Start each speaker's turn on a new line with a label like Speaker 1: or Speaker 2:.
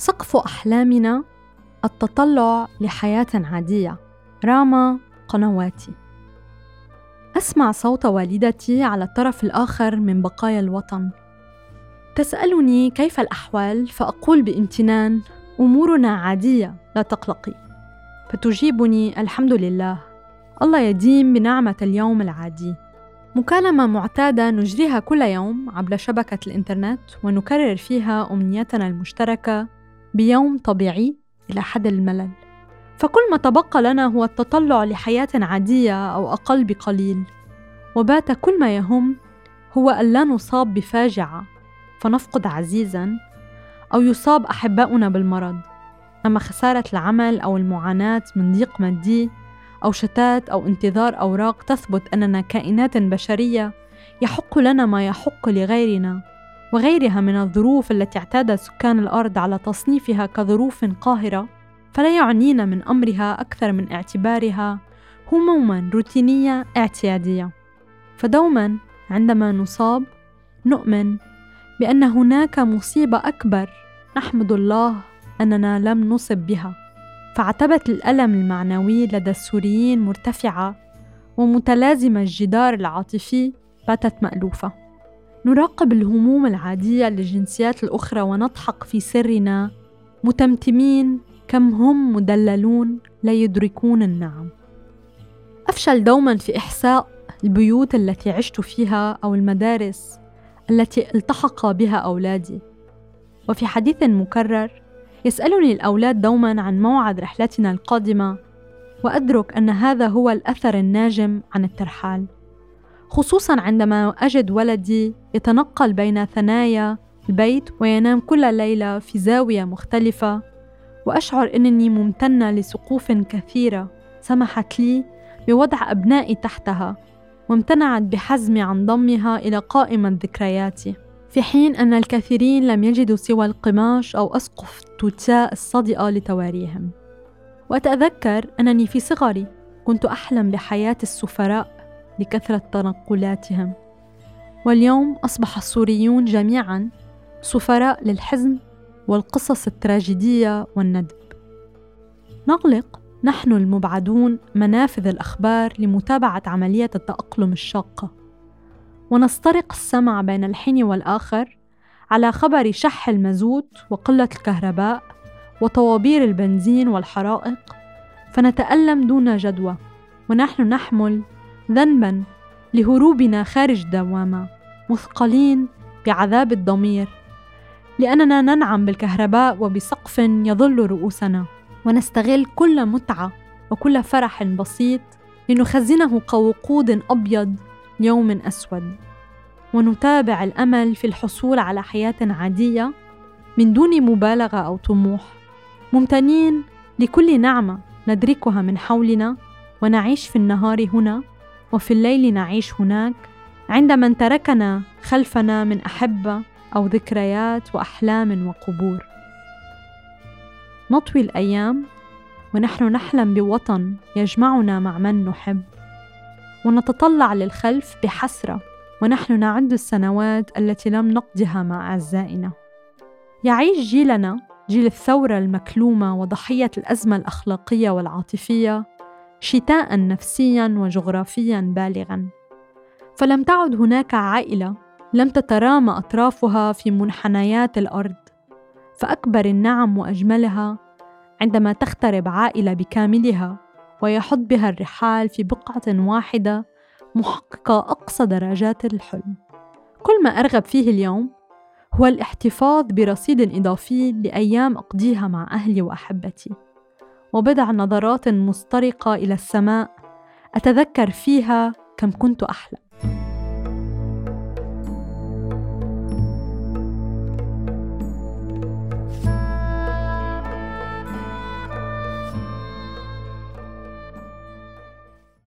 Speaker 1: سقف أحلامنا التطلع لحياة عادية. راما قنواتي. أسمع صوت والدتي على الطرف الآخر من بقايا الوطن. تسألني كيف الأحوال؟ فأقول بامتنان أمورنا عادية لا تقلقي. فتجيبني الحمد لله. الله يديم بنعمة اليوم العادي. مكالمة معتادة نجريها كل يوم عبر شبكة الإنترنت ونكرر فيها أمنيتنا المشتركة بيوم طبيعي إلى حد الملل. فكل ما تبقى لنا هو التطلع لحياة عادية أو أقل بقليل. وبات كل ما يهم هو أن لا نصاب بفاجعة فنفقد عزيزا أو يصاب أحباؤنا بالمرض. أما خسارة العمل أو المعاناة من ضيق مادي أو شتات أو انتظار أوراق تثبت أننا كائنات بشرية يحق لنا ما يحق لغيرنا. وغيرها من الظروف التي اعتاد سكان الأرض على تصنيفها كظروف قاهرة فلا يعنينا من أمرها أكثر من اعتبارها هموما روتينية اعتيادية. فدوما عندما نصاب نؤمن بأن هناك مصيبة أكبر نحمد الله أننا لم نصب بها. فعتبة الألم المعنوي لدى السوريين مرتفعة ومتلازمة الجدار العاطفي باتت مألوفة. نراقب الهموم العادية للجنسيات الأخرى ونضحك في سرنا. متمتمين كم هم مدللون لا يدركون النعم. أفشل دوما في إحساء البيوت التي عشت فيها أو المدارس التي التحق بها أولادي. وفي حديث مكرر يسألني الأولاد دوما عن موعد رحلتنا القادمة وأدرك أن هذا هو الأثر الناجم عن الترحال. خصوصا عندما أجد ولدي يتنقل بين ثنايا البيت وينام كل ليلة في زاوية مختلفة وأشعر أنني ممتنة لسقوف كثيرة سمحت لي بوضع أبنائي تحتها وامتنعت بحزمي عن ضمها إلى قائمة ذكرياتي. في حين أن الكثيرين لم يجدوا سوى القماش أو أسقف توتاء الصدئة لتواريهم. وأتذكر أنني في صغري كنت أحلم بحياة السفراء لكثرة تنقلاتهم. واليوم أصبح السوريون جميعا سفراء للحزن والقصص التراجيدية والندب. نغلق نحن المبعدون منافذ الأخبار لمتابعة عملية التأقلم الشاقة. ونسترق السمع بين الحين والآخر على خبر شح المازوت وقلة الكهرباء وطوابير البنزين والحرائق. فنتألم دون جدوى ونحن نحمل ذنبا لهروبنا خارج الدوامة مثقلين بعذاب الضمير. لأننا ننعم بالكهرباء وبسقف يظل رؤوسنا ونستغل كل متعة وكل فرح بسيط لنخزنه كوقود أبيض يوم أسود. ونتابع الأمل في الحصول على حياة عادية من دون مبالغة أو طموح. ممتنين لكل نعمة ندركها من حولنا ونعيش في النهار هنا وفي الليل نعيش هناك عند من تركنا خلفنا من أحبة أو ذكريات وأحلام وقبور. نطوي الأيام ونحن نحلم بوطن يجمعنا مع من نحب ونتطلع للخلف بحسرة ونحن نعد السنوات التي لم نقضها مع أعزائنا. يعيش جيلنا جيل الثورة المكلومة وضحية الأزمة الأخلاقية والعاطفية شتاء نفسيا وجغرافيا بالغا. فلم تعد هناك عائلة لم تترامى أطرافها في منحنيات الأرض. فأكبر النعم وأجملها عندما تخترب عائلة بكاملها ويحط بها الرحال في بقعة واحدة محققة أقصى درجات الحلم. كل ما أرغب فيه اليوم هو الاحتفاظ برصيد إضافي لأيام أقضيها مع أهلي وأحبتي. وبضع نظرات مسترقة إلى السماء أتذكر فيها كم كنت أحلم.